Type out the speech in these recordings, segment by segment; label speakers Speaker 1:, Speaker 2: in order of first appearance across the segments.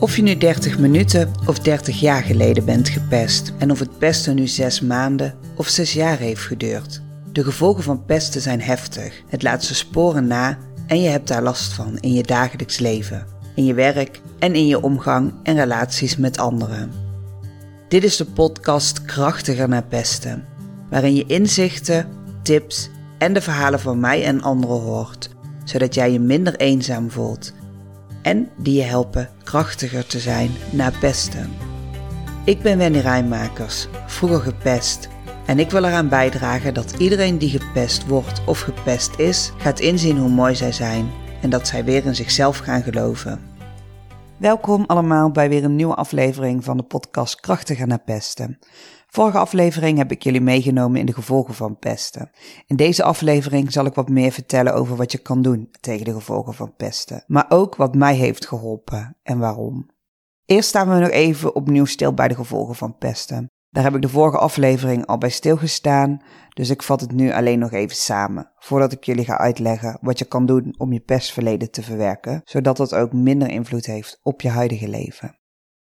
Speaker 1: Of je nu 30 minuten of 30 jaar geleden bent gepest en of het pesten nu 6 maanden of 6 jaar heeft geduurd. De gevolgen van pesten zijn heftig. Het laat zijn sporen na en je hebt daar last van in je dagelijks leven, in je werk en in je omgang en relaties met anderen. Dit is de podcast Krachtiger naar pesten, waarin je inzichten, tips en de verhalen van mij en anderen hoort, zodat jij je minder eenzaam voelt en die je helpen krachtiger te zijn na pesten. Ik ben Wendy Rijnmakers, vroeger gepest. En ik wil eraan bijdragen dat iedereen die gepest wordt of gepest is, gaat inzien hoe mooi zij zijn en dat zij weer in zichzelf gaan geloven. Welkom allemaal bij weer een nieuwe aflevering van de podcast Krachtiger naar pesten. Vorige aflevering heb ik jullie meegenomen in de gevolgen van pesten. In deze aflevering zal ik wat meer vertellen over wat je kan doen tegen de gevolgen van pesten, maar ook wat mij heeft geholpen en waarom. Eerst staan we nog even opnieuw stil bij de gevolgen van pesten. Daar heb ik de vorige aflevering al bij stilgestaan, dus ik vat het nu alleen nog even samen, voordat ik jullie ga uitleggen wat je kan doen om je pestverleden te verwerken, zodat het ook minder invloed heeft op je huidige leven.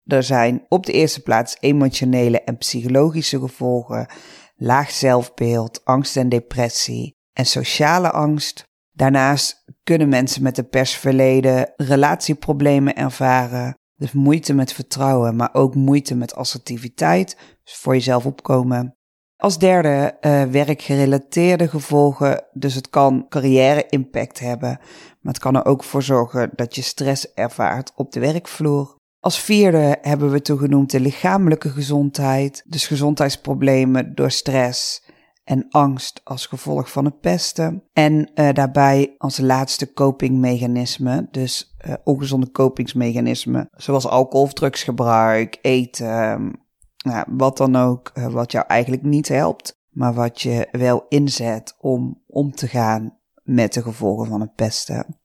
Speaker 1: Er zijn op de eerste plaats emotionele en psychologische gevolgen, laag zelfbeeld, angst en depressie en sociale angst. Daarnaast kunnen mensen met een persverleden relatieproblemen ervaren, dus moeite met vertrouwen, maar ook moeite met assertiviteit, voor jezelf opkomen. Als derde uh, werkgerelateerde gevolgen, dus het kan carrière-impact hebben, maar het kan er ook voor zorgen dat je stress ervaart op de werkvloer. Als vierde hebben we toegenoemd de lichamelijke gezondheid, dus gezondheidsproblemen door stress en angst als gevolg van het pesten. En uh, daarbij als laatste copingmechanisme, dus uh, ongezonde kopingsmechanismen, zoals alcohol of drugsgebruik, eten, nou, wat dan ook, uh, wat jou eigenlijk niet helpt, maar wat je wel inzet om om te gaan met de gevolgen van het pesten.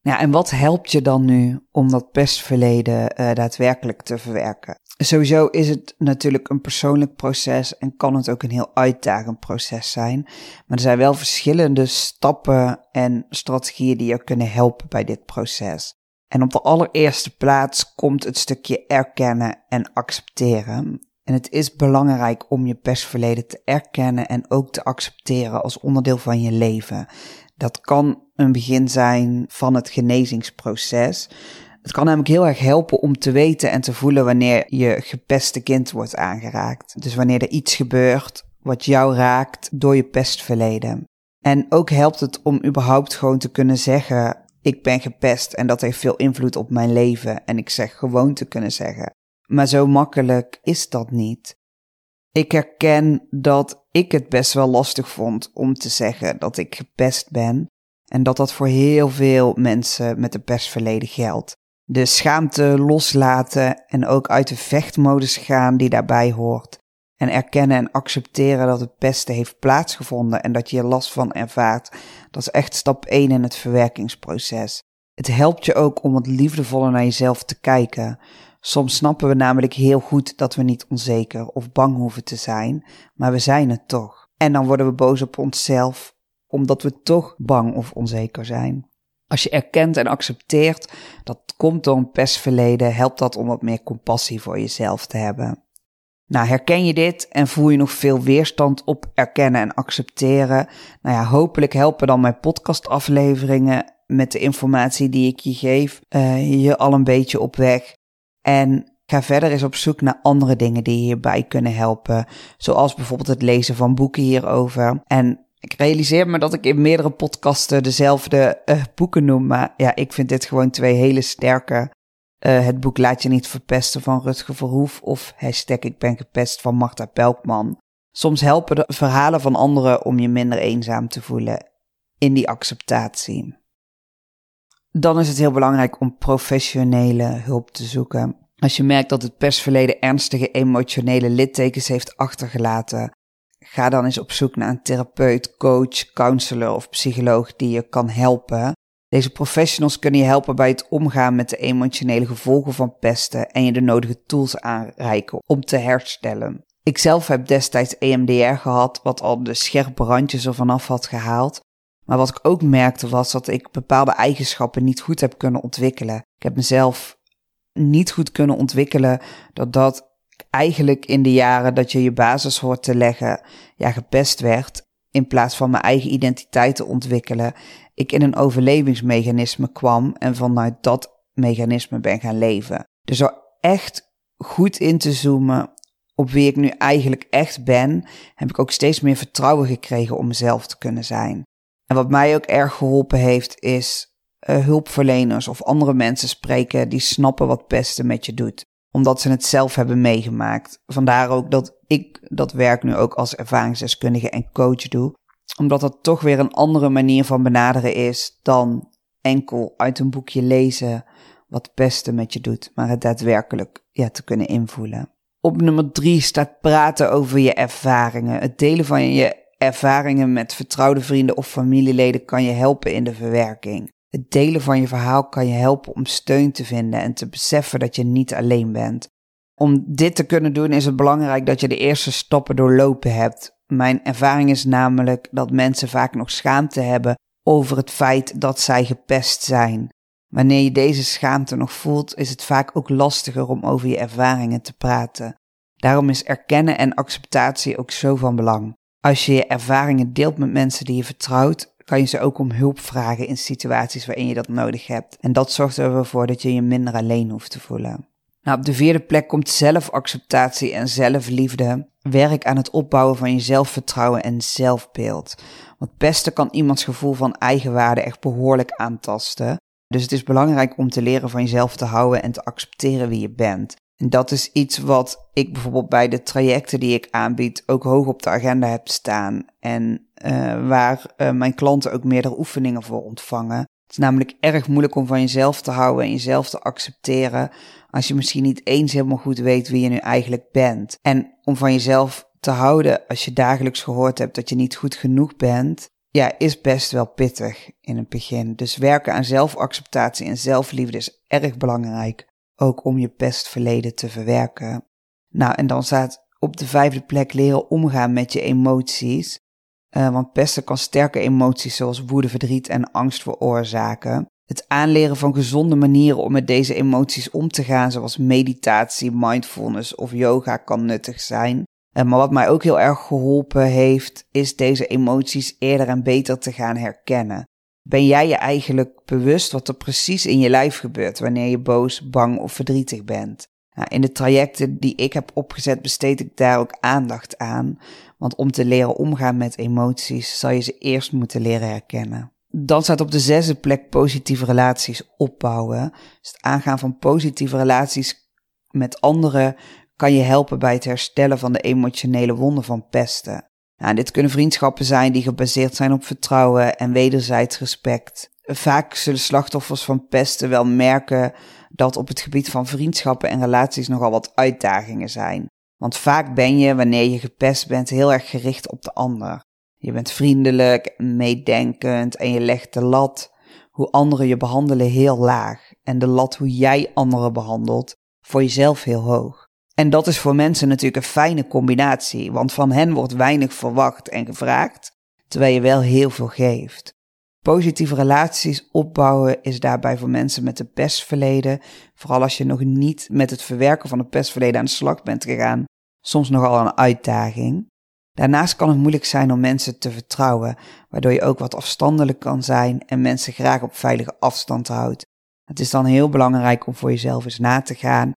Speaker 1: Ja, en wat helpt je dan nu om dat pestverleden uh, daadwerkelijk te verwerken? Sowieso is het natuurlijk een persoonlijk proces en kan het ook een heel uitdagend proces zijn. Maar er zijn wel verschillende stappen en strategieën die je kunnen helpen bij dit proces. En op de allereerste plaats komt het stukje erkennen en accepteren. En het is belangrijk om je pestverleden te erkennen en ook te accepteren als onderdeel van je leven. Dat kan een begin zijn van het genezingsproces. Het kan namelijk heel erg helpen om te weten en te voelen wanneer je gepeste kind wordt aangeraakt. Dus wanneer er iets gebeurt wat jou raakt door je pestverleden. En ook helpt het om überhaupt gewoon te kunnen zeggen: Ik ben gepest en dat heeft veel invloed op mijn leven. En ik zeg gewoon te kunnen zeggen. Maar zo makkelijk is dat niet. Ik herken dat ik het best wel lastig vond om te zeggen dat ik gepest ben. En dat dat voor heel veel mensen met een pestverleden geldt. De schaamte loslaten en ook uit de vechtmodus gaan die daarbij hoort. En erkennen en accepteren dat het pesten heeft plaatsgevonden en dat je er last van ervaart. Dat is echt stap 1 in het verwerkingsproces. Het helpt je ook om wat liefdevoller naar jezelf te kijken. Soms snappen we namelijk heel goed dat we niet onzeker of bang hoeven te zijn, maar we zijn het toch. En dan worden we boos op onszelf omdat we toch bang of onzeker zijn. Als je erkent en accepteert dat komt door een pestverleden, helpt dat om wat meer compassie voor jezelf te hebben. Nou, herken je dit en voel je nog veel weerstand op erkennen en accepteren? Nou ja, hopelijk helpen dan mijn podcastafleveringen met de informatie die ik je geef uh, je al een beetje op weg. En ga verder eens op zoek naar andere dingen die hierbij kunnen helpen. Zoals bijvoorbeeld het lezen van boeken hierover. En ik realiseer me dat ik in meerdere podcasten dezelfde uh, boeken noem. Maar ja, ik vind dit gewoon twee hele sterke. Uh, het boek Laat je niet verpesten van Rutger Verhoef of hashtag Ik ben gepest van Marta Pelkman. Soms helpen de verhalen van anderen om je minder eenzaam te voelen in die acceptatie. Dan is het heel belangrijk om professionele hulp te zoeken. Als je merkt dat het persverleden ernstige emotionele littekens heeft achtergelaten, ga dan eens op zoek naar een therapeut, coach, counselor of psycholoog die je kan helpen. Deze professionals kunnen je helpen bij het omgaan met de emotionele gevolgen van pesten en je de nodige tools aanreiken om te herstellen. Ik zelf heb destijds EMDR gehad, wat al de scherpe randjes er vanaf had gehaald. Maar wat ik ook merkte was dat ik bepaalde eigenschappen niet goed heb kunnen ontwikkelen. Ik heb mezelf niet goed kunnen ontwikkelen, dat dat eigenlijk in de jaren dat je je basis hoort te leggen, ja, gepest werd. In plaats van mijn eigen identiteit te ontwikkelen, ik in een overlevingsmechanisme kwam en vanuit dat mechanisme ben gaan leven. Dus zo echt goed in te zoomen op wie ik nu eigenlijk echt ben, heb ik ook steeds meer vertrouwen gekregen om mezelf te kunnen zijn. En wat mij ook erg geholpen heeft, is uh, hulpverleners of andere mensen spreken die snappen wat pesten met je doet. Omdat ze het zelf hebben meegemaakt. Vandaar ook dat ik dat werk nu ook als ervaringsdeskundige en coach doe. Omdat dat toch weer een andere manier van benaderen is dan enkel uit een boekje lezen wat pesten met je doet, maar het daadwerkelijk ja, te kunnen invoelen. Op nummer drie staat praten over je ervaringen. Het delen van je ervaringen met vertrouwde vrienden of familieleden kan je helpen in de verwerking. Het delen van je verhaal kan je helpen om steun te vinden en te beseffen dat je niet alleen bent. Om dit te kunnen doen is het belangrijk dat je de eerste stappen doorlopen hebt. Mijn ervaring is namelijk dat mensen vaak nog schaamte hebben over het feit dat zij gepest zijn. Wanneer je deze schaamte nog voelt, is het vaak ook lastiger om over je ervaringen te praten. Daarom is erkennen en acceptatie ook zo van belang. Als je je ervaringen deelt met mensen die je vertrouwt, kan je ze ook om hulp vragen in situaties waarin je dat nodig hebt. En dat zorgt ervoor dat je je minder alleen hoeft te voelen. Nou, op de vierde plek komt zelfacceptatie en zelfliefde. Werk aan het opbouwen van je zelfvertrouwen en zelfbeeld. Want pesten kan iemands gevoel van eigenwaarde echt behoorlijk aantasten. Dus het is belangrijk om te leren van jezelf te houden en te accepteren wie je bent. En dat is iets wat ik bijvoorbeeld bij de trajecten die ik aanbied ook hoog op de agenda heb staan. En uh, waar uh, mijn klanten ook meerdere oefeningen voor ontvangen. Het is namelijk erg moeilijk om van jezelf te houden en jezelf te accepteren als je misschien niet eens helemaal goed weet wie je nu eigenlijk bent. En om van jezelf te houden als je dagelijks gehoord hebt dat je niet goed genoeg bent, ja, is best wel pittig in het begin. Dus werken aan zelfacceptatie en zelfliefde is erg belangrijk. Ook om je pestverleden te verwerken. Nou, en dan staat op de vijfde plek leren omgaan met je emoties. Uh, want pesten kan sterke emoties zoals woede, verdriet en angst veroorzaken. Het aanleren van gezonde manieren om met deze emoties om te gaan, zoals meditatie, mindfulness of yoga, kan nuttig zijn. Uh, maar wat mij ook heel erg geholpen heeft, is deze emoties eerder en beter te gaan herkennen. Ben jij je eigenlijk bewust wat er precies in je lijf gebeurt wanneer je boos, bang of verdrietig bent? Nou, in de trajecten die ik heb opgezet besteed ik daar ook aandacht aan, want om te leren omgaan met emoties zal je ze eerst moeten leren herkennen. Dan staat op de zesde plek positieve relaties opbouwen. Dus het aangaan van positieve relaties met anderen kan je helpen bij het herstellen van de emotionele wonden van pesten. Nou, dit kunnen vriendschappen zijn die gebaseerd zijn op vertrouwen en wederzijds respect. Vaak zullen slachtoffers van pesten wel merken dat op het gebied van vriendschappen en relaties nogal wat uitdagingen zijn. Want vaak ben je, wanneer je gepest bent, heel erg gericht op de ander. Je bent vriendelijk, meedenkend en je legt de lat hoe anderen je behandelen heel laag. En de lat hoe jij anderen behandelt voor jezelf heel hoog. En dat is voor mensen natuurlijk een fijne combinatie, want van hen wordt weinig verwacht en gevraagd, terwijl je wel heel veel geeft. Positieve relaties opbouwen is daarbij voor mensen met een pestverleden, vooral als je nog niet met het verwerken van het pestverleden aan de slag bent gegaan, soms nogal een uitdaging. Daarnaast kan het moeilijk zijn om mensen te vertrouwen, waardoor je ook wat afstandelijk kan zijn en mensen graag op veilige afstand houdt. Het is dan heel belangrijk om voor jezelf eens na te gaan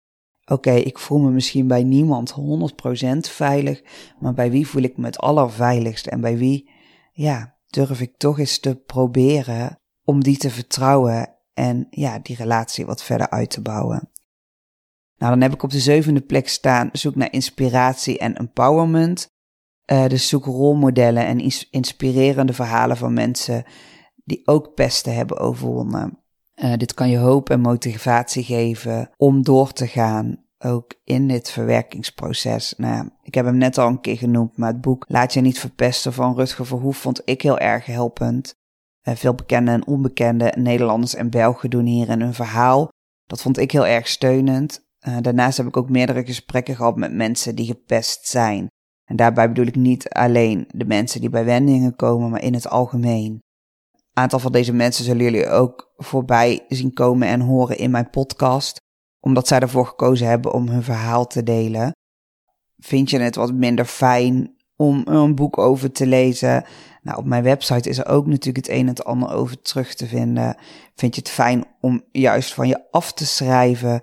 Speaker 1: Oké, ik voel me misschien bij niemand 100% veilig, maar bij wie voel ik me het allerveiligst en bij wie, ja, durf ik toch eens te proberen om die te vertrouwen en ja, die relatie wat verder uit te bouwen. Nou, dan heb ik op de zevende plek staan, zoek naar inspiratie en empowerment. Uh, dus zoek rolmodellen en inspirerende verhalen van mensen die ook pesten hebben overwonnen. Uh, dit kan je hoop en motivatie geven om door te gaan, ook in dit verwerkingsproces. Nou, ik heb hem net al een keer genoemd, maar het boek Laat je niet verpesten van Rutger Verhoef vond ik heel erg helpend. Uh, veel bekende en onbekende Nederlanders en Belgen doen hierin een verhaal. Dat vond ik heel erg steunend. Uh, daarnaast heb ik ook meerdere gesprekken gehad met mensen die gepest zijn. En daarbij bedoel ik niet alleen de mensen die bij wendingen komen, maar in het algemeen aantal van deze mensen zullen jullie ook voorbij zien komen en horen in mijn podcast. omdat zij ervoor gekozen hebben om hun verhaal te delen. Vind je het wat minder fijn om een boek over te lezen? Nou, op mijn website is er ook natuurlijk het een en het ander over terug te vinden. Vind je het fijn om juist van je af te schrijven?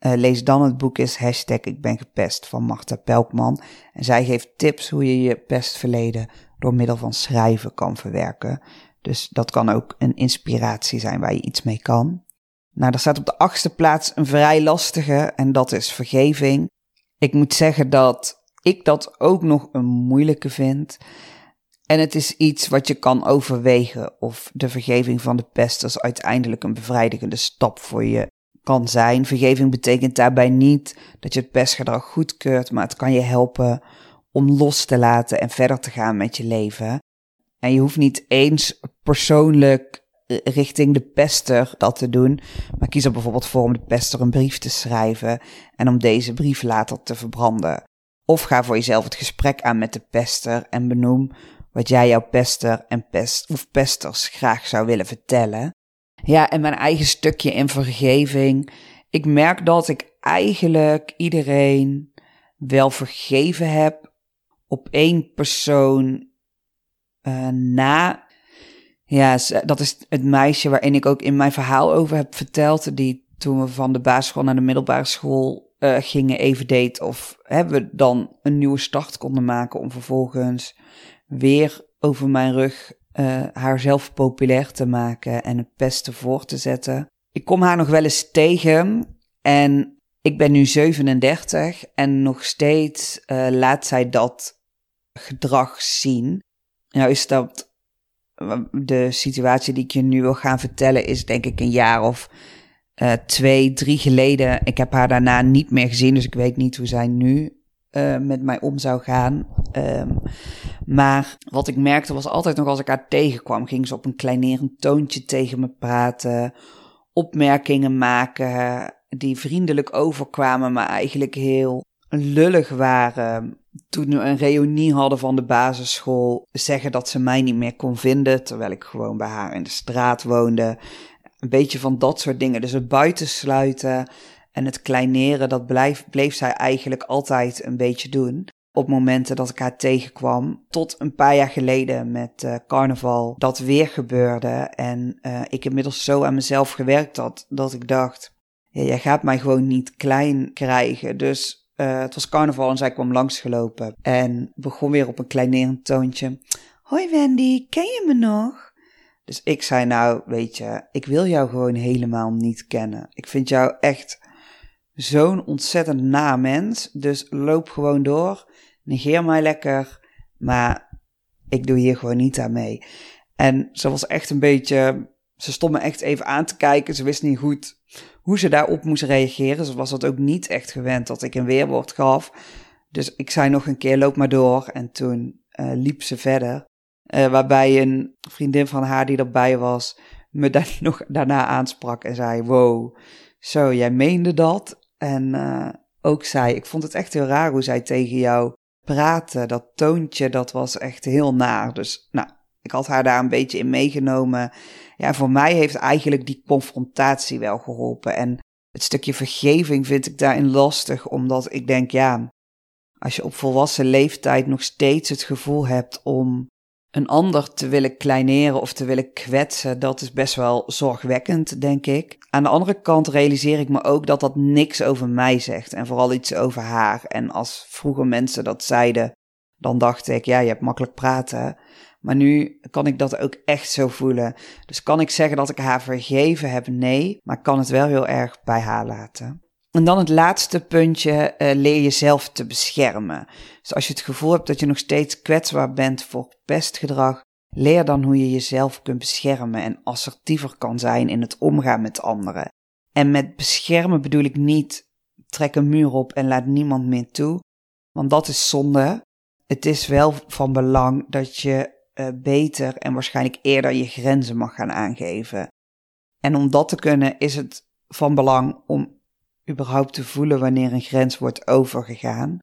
Speaker 1: Uh, lees dan het boek is hashtag ik ben gepest van Marta Pelkman. En zij geeft tips hoe je je pestverleden door middel van schrijven kan verwerken. Dus dat kan ook een inspiratie zijn waar je iets mee kan. Nou, er staat op de achtste plaats een vrij lastige en dat is vergeving. Ik moet zeggen dat ik dat ook nog een moeilijke vind. En het is iets wat je kan overwegen of de vergeving van de pesters uiteindelijk een bevrijdigende stap voor je kan zijn. Vergeving betekent daarbij niet dat je het pestgedrag goedkeurt, maar het kan je helpen om los te laten en verder te gaan met je leven. En je hoeft niet eens persoonlijk eh, richting de pester dat te doen, maar kies er bijvoorbeeld voor om de pester een brief te schrijven en om deze brief later te verbranden. Of ga voor jezelf het gesprek aan met de pester en benoem wat jij jouw pester en pest of pesters graag zou willen vertellen. Ja, en mijn eigen stukje in vergeving. Ik merk dat ik eigenlijk iedereen wel vergeven heb op één persoon uh, na. Ja, dat is het meisje waarin ik ook in mijn verhaal over heb verteld. Die toen we van de basisschool naar de middelbare school uh, gingen even deed. Of hebben we dan een nieuwe start konden maken om vervolgens weer over mijn rug haar zelf populair te maken en het pesten voor te zetten. Ik kom haar nog wel eens tegen en ik ben nu 37 en nog steeds laat zij dat gedrag zien. Nou is dat de situatie die ik je nu wil gaan vertellen is denk ik een jaar of uh, twee, drie geleden. Ik heb haar daarna niet meer gezien, dus ik weet niet hoe zij nu uh, met mij om zou gaan. Um, maar wat ik merkte was altijd nog als ik haar tegenkwam, ging ze op een kleinerend toontje tegen me praten, opmerkingen maken die vriendelijk overkwamen, maar eigenlijk heel lullig waren. Toen we een reunie hadden van de basisschool, zeggen dat ze mij niet meer kon vinden, terwijl ik gewoon bij haar in de straat woonde. Een beetje van dat soort dingen. Dus het buitensluiten en het kleineren, dat blijf, bleef zij eigenlijk altijd een beetje doen. Op momenten dat ik haar tegenkwam. Tot een paar jaar geleden met uh, carnaval dat weer gebeurde. En uh, ik inmiddels zo aan mezelf gewerkt had dat ik dacht: ja, jij gaat mij gewoon niet klein krijgen. Dus uh, het was carnaval en zij kwam langsgelopen. En begon weer op een kleinerend toontje. Hoi Wendy, ken je me nog? Dus ik zei nou, weet je, ik wil jou gewoon helemaal niet kennen. Ik vind jou echt zo'n ontzettend na mens. Dus loop gewoon door. Negeer mij lekker. Maar ik doe hier gewoon niet aan mee. En ze was echt een beetje. Ze stond me echt even aan te kijken. Ze wist niet goed hoe ze daarop moest reageren. Ze was dat ook niet echt gewend dat ik een weerwoord gaf. Dus ik zei nog een keer: loop maar door. En toen uh, liep ze verder. Uh, waarbij een vriendin van haar die erbij was, me dan nog daarna aansprak en zei: Wow, zo, jij meende dat? En uh, ook zij, ik vond het echt heel raar hoe zij tegen jou praatte. Dat toontje, dat was echt heel naar. Dus nou, ik had haar daar een beetje in meegenomen. Ja, voor mij heeft eigenlijk die confrontatie wel geholpen. En het stukje vergeving vind ik daarin lastig, omdat ik denk, ja, als je op volwassen leeftijd nog steeds het gevoel hebt om een ander te willen kleineren of te willen kwetsen, dat is best wel zorgwekkend, denk ik. Aan de andere kant realiseer ik me ook dat dat niks over mij zegt en vooral iets over haar. En als vroeger mensen dat zeiden, dan dacht ik, ja, je hebt makkelijk praten. Maar nu kan ik dat ook echt zo voelen. Dus kan ik zeggen dat ik haar vergeven heb? Nee, maar ik kan het wel heel erg bij haar laten. En dan het laatste puntje, uh, leer jezelf te beschermen. Dus als je het gevoel hebt dat je nog steeds kwetsbaar bent voor pestgedrag, leer dan hoe je jezelf kunt beschermen en assertiever kan zijn in het omgaan met anderen. En met beschermen bedoel ik niet trek een muur op en laat niemand meer toe, want dat is zonde. Het is wel van belang dat je uh, beter en waarschijnlijk eerder je grenzen mag gaan aangeven. En om dat te kunnen is het van belang om überhaupt te voelen wanneer een grens wordt overgegaan.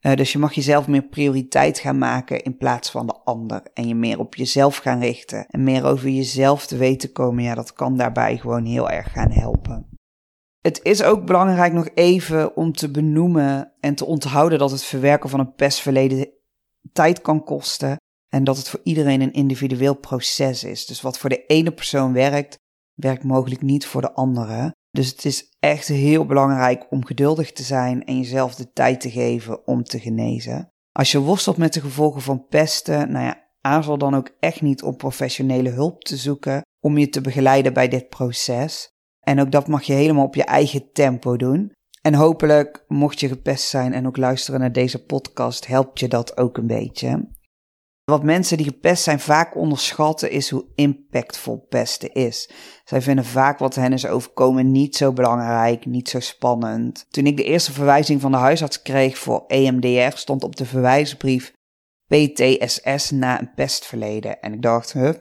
Speaker 1: Uh, dus je mag jezelf meer prioriteit gaan maken in plaats van de ander. En je meer op jezelf gaan richten. En meer over jezelf te weten komen. Ja, dat kan daarbij gewoon heel erg gaan helpen. Het is ook belangrijk nog even om te benoemen en te onthouden dat het verwerken van een pestverleden tijd kan kosten en dat het voor iedereen een individueel proces is. Dus wat voor de ene persoon werkt, werkt mogelijk niet voor de andere. Dus het is echt heel belangrijk om geduldig te zijn en jezelf de tijd te geven om te genezen. Als je worstelt met de gevolgen van pesten, nou ja, aarzel dan ook echt niet om professionele hulp te zoeken om je te begeleiden bij dit proces. En ook dat mag je helemaal op je eigen tempo doen. En hopelijk, mocht je gepest zijn en ook luisteren naar deze podcast, helpt je dat ook een beetje. Wat mensen die gepest zijn vaak onderschatten is hoe impactvol pesten is. Zij vinden vaak wat hen is overkomen niet zo belangrijk, niet zo spannend. Toen ik de eerste verwijzing van de huisarts kreeg voor EMDR stond op de verwijsbrief PTSS na een pestverleden. En ik dacht, huh,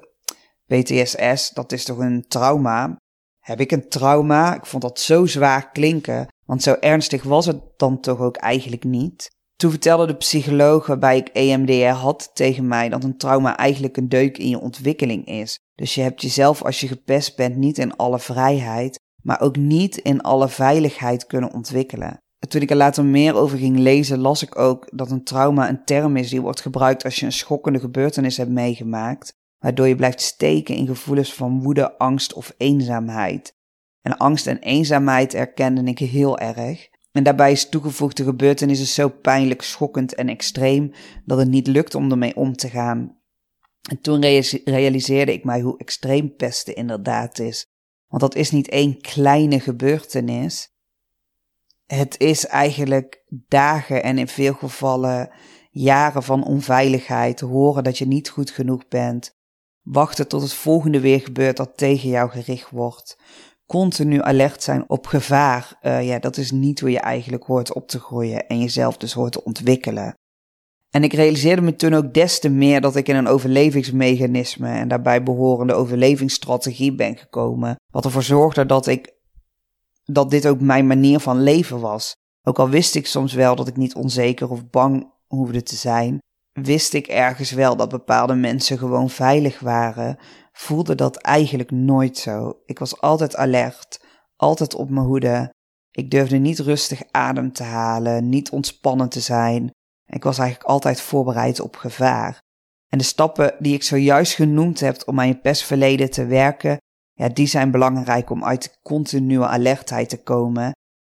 Speaker 1: PTSS, dat is toch een trauma? Heb ik een trauma? Ik vond dat zo zwaar klinken, want zo ernstig was het dan toch ook eigenlijk niet. Toen vertelde de psycholoog waarbij ik EMDR had tegen mij dat een trauma eigenlijk een deuk in je ontwikkeling is. Dus je hebt jezelf als je gepest bent niet in alle vrijheid, maar ook niet in alle veiligheid kunnen ontwikkelen. Toen ik er later meer over ging lezen, las ik ook dat een trauma een term is die wordt gebruikt als je een schokkende gebeurtenis hebt meegemaakt, waardoor je blijft steken in gevoelens van woede, angst of eenzaamheid. En angst en eenzaamheid erkende ik heel erg. En daarbij is toegevoegde gebeurtenissen zo pijnlijk, schokkend en extreem dat het niet lukt om ermee om te gaan. En toen realiseerde ik mij hoe extreem pesten inderdaad is. Want dat is niet één kleine gebeurtenis. Het is eigenlijk dagen en in veel gevallen jaren van onveiligheid, horen dat je niet goed genoeg bent, wachten tot het volgende weer gebeurt dat tegen jou gericht wordt, continu alert zijn op gevaar, uh, ja, dat is niet hoe je eigenlijk hoort op te groeien en jezelf dus hoort te ontwikkelen. En ik realiseerde me toen ook des te meer dat ik in een overlevingsmechanisme en daarbij behorende overlevingsstrategie ben gekomen, wat ervoor zorgde dat ik dat dit ook mijn manier van leven was. Ook al wist ik soms wel dat ik niet onzeker of bang hoefde te zijn, wist ik ergens wel dat bepaalde mensen gewoon veilig waren, voelde dat eigenlijk nooit zo. Ik was altijd alert, altijd op mijn hoede. Ik durfde niet rustig adem te halen, niet ontspannen te zijn. Ik was eigenlijk altijd voorbereid op gevaar. En de stappen die ik zojuist genoemd heb om aan je pestverleden te werken, ja, die zijn belangrijk om uit de continue alertheid te komen.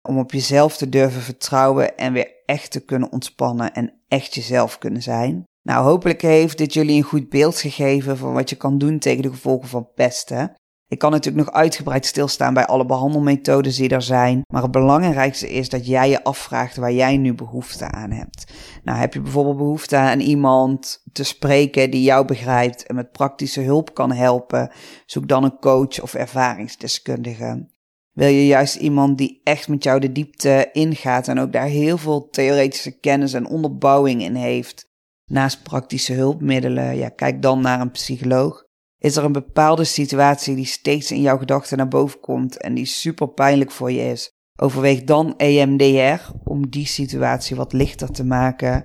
Speaker 1: Om op jezelf te durven vertrouwen en weer echt te kunnen ontspannen en echt jezelf kunnen zijn. Nou, hopelijk heeft dit jullie een goed beeld gegeven van wat je kan doen tegen de gevolgen van pesten. Ik kan natuurlijk nog uitgebreid stilstaan bij alle behandelmethodes die er zijn, maar het belangrijkste is dat jij je afvraagt waar jij nu behoefte aan hebt. Nou, heb je bijvoorbeeld behoefte aan iemand te spreken die jou begrijpt en met praktische hulp kan helpen, zoek dan een coach of ervaringsdeskundige. Wil je juist iemand die echt met jou de diepte ingaat en ook daar heel veel theoretische kennis en onderbouwing in heeft, naast praktische hulpmiddelen, ja, kijk dan naar een psycholoog. Is er een bepaalde situatie die steeds in jouw gedachten naar boven komt en die super pijnlijk voor je is? Overweeg dan EMDR om die situatie wat lichter te maken.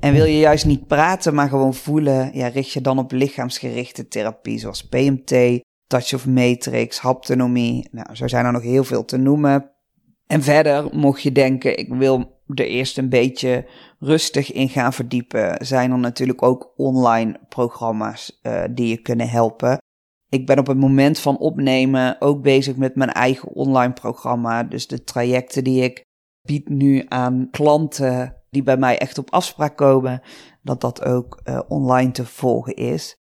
Speaker 1: En wil je juist niet praten, maar gewoon voelen, ja, richt je dan op lichaamsgerichte therapie zoals PMT, Touch of Matrix, haptonomie. Nou, zo zijn er nog heel veel te noemen. En verder, mocht je denken, ik wil er eerst een beetje rustig in gaan verdiepen, zijn er natuurlijk ook online programma's uh, die je kunnen helpen. Ik ben op het moment van opnemen ook bezig met mijn eigen online programma. Dus de trajecten die ik bied nu aan klanten die bij mij echt op afspraak komen, dat dat ook uh, online te volgen is.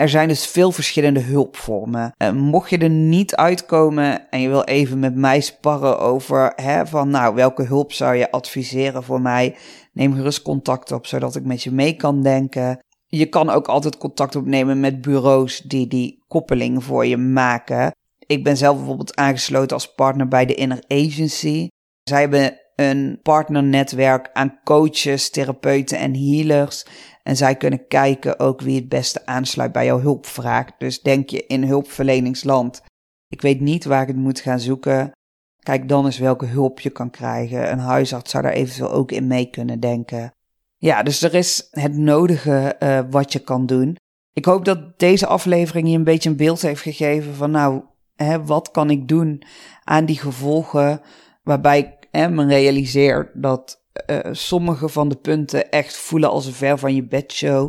Speaker 1: Er zijn dus veel verschillende hulpvormen. Uh, mocht je er niet uitkomen en je wil even met mij sparren over hè, van nou welke hulp zou je adviseren voor mij, neem gerust contact op zodat ik met je mee kan denken. Je kan ook altijd contact opnemen met bureaus die die koppeling voor je maken. Ik ben zelf bijvoorbeeld aangesloten als partner bij de Inner Agency. Zij hebben een partnernetwerk aan coaches, therapeuten en healers. En zij kunnen kijken ook wie het beste aansluit bij jouw hulpvraag. Dus denk je in hulpverleningsland, ik weet niet waar ik het moet gaan zoeken. Kijk dan eens welke hulp je kan krijgen. Een huisarts zou daar eventueel ook in mee kunnen denken. Ja, dus er is het nodige uh, wat je kan doen. Ik hoop dat deze aflevering je een beetje een beeld heeft gegeven van nou, hè, wat kan ik doen aan die gevolgen waarbij ik hè, me realiseer dat uh, sommige van de punten echt voelen als een ver van je bedshow.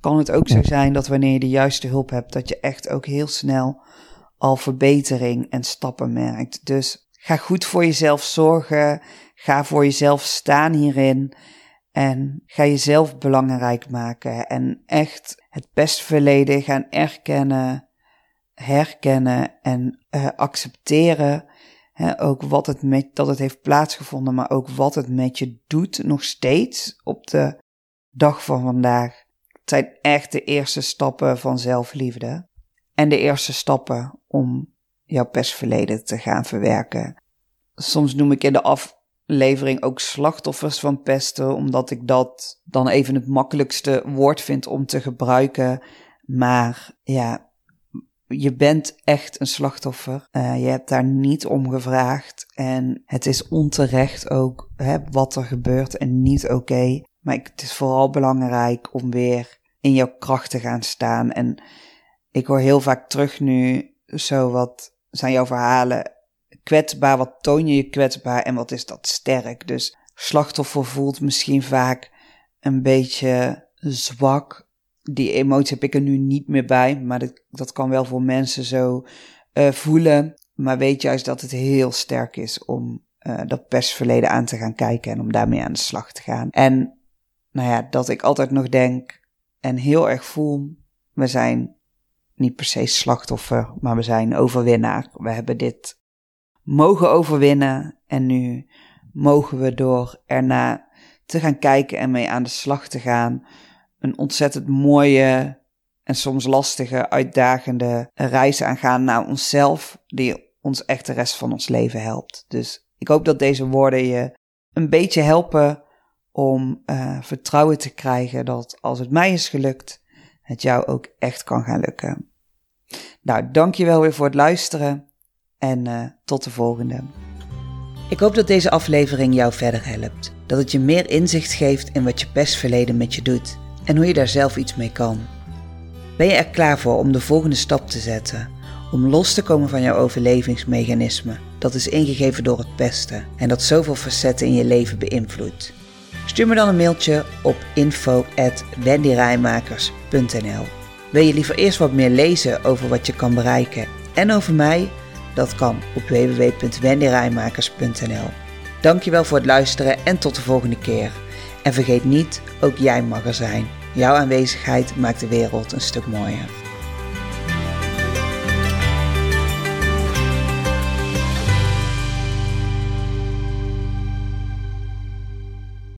Speaker 1: Kan het ook zo zijn dat wanneer je de juiste hulp hebt, dat je echt ook heel snel al verbetering en stappen merkt. Dus ga goed voor jezelf zorgen. Ga voor jezelf staan hierin. En ga jezelf belangrijk maken. En echt het pestverleden gaan erkennen, herkennen en uh, accepteren. Ook wat het met, dat het heeft plaatsgevonden, maar ook wat het met je doet nog steeds op de dag van vandaag. Het zijn echt de eerste stappen van zelfliefde. En de eerste stappen om jouw pestverleden te gaan verwerken. Soms noem ik in de aflevering ook slachtoffers van pesten, omdat ik dat dan even het makkelijkste woord vind om te gebruiken. Maar ja, je bent echt een slachtoffer. Uh, je hebt daar niet om gevraagd. En het is onterecht ook hè, wat er gebeurt en niet oké. Maar het is vooral belangrijk om weer in jouw kracht te gaan staan. En ik hoor heel vaak terug nu zo wat zijn jouw verhalen kwetsbaar, wat toon je je kwetsbaar en wat is dat sterk. Dus slachtoffer voelt misschien vaak een beetje zwak. Die emotie heb ik er nu niet meer bij, maar dat, dat kan wel voor mensen zo uh, voelen. Maar weet juist dat het heel sterk is om uh, dat persverleden aan te gaan kijken en om daarmee aan de slag te gaan. En nou ja, dat ik altijd nog denk en heel erg voel, we zijn niet per se slachtoffer, maar we zijn overwinnaar. We hebben dit mogen overwinnen en nu mogen we door erna te gaan kijken en mee aan de slag te gaan. Een ontzettend mooie en soms lastige, uitdagende reis aangaan naar onszelf, die ons echt de rest van ons leven helpt. Dus ik hoop dat deze woorden je een beetje helpen om uh, vertrouwen te krijgen dat als het mij is gelukt, het jou ook echt kan gaan lukken. Nou, dankjewel weer voor het luisteren en uh, tot de volgende. Ik hoop dat deze aflevering jou verder helpt. Dat het je meer inzicht geeft in wat je pestverleden met je doet en hoe je daar zelf iets mee kan. Ben je er klaar voor om de volgende stap te zetten? Om los te komen van jouw overlevingsmechanisme dat is ingegeven door het pesten en dat zoveel facetten in je leven beïnvloedt? Stuur me dan een mailtje op info.wendyrijmakers.nl Wil je liever eerst wat meer lezen over wat je kan bereiken en over mij? Dat kan op www.wendyrijmakers.nl Dankjewel voor het luisteren en tot de volgende keer. En vergeet niet, ook jij mag er zijn. Jouw aanwezigheid maakt de wereld een stuk mooier.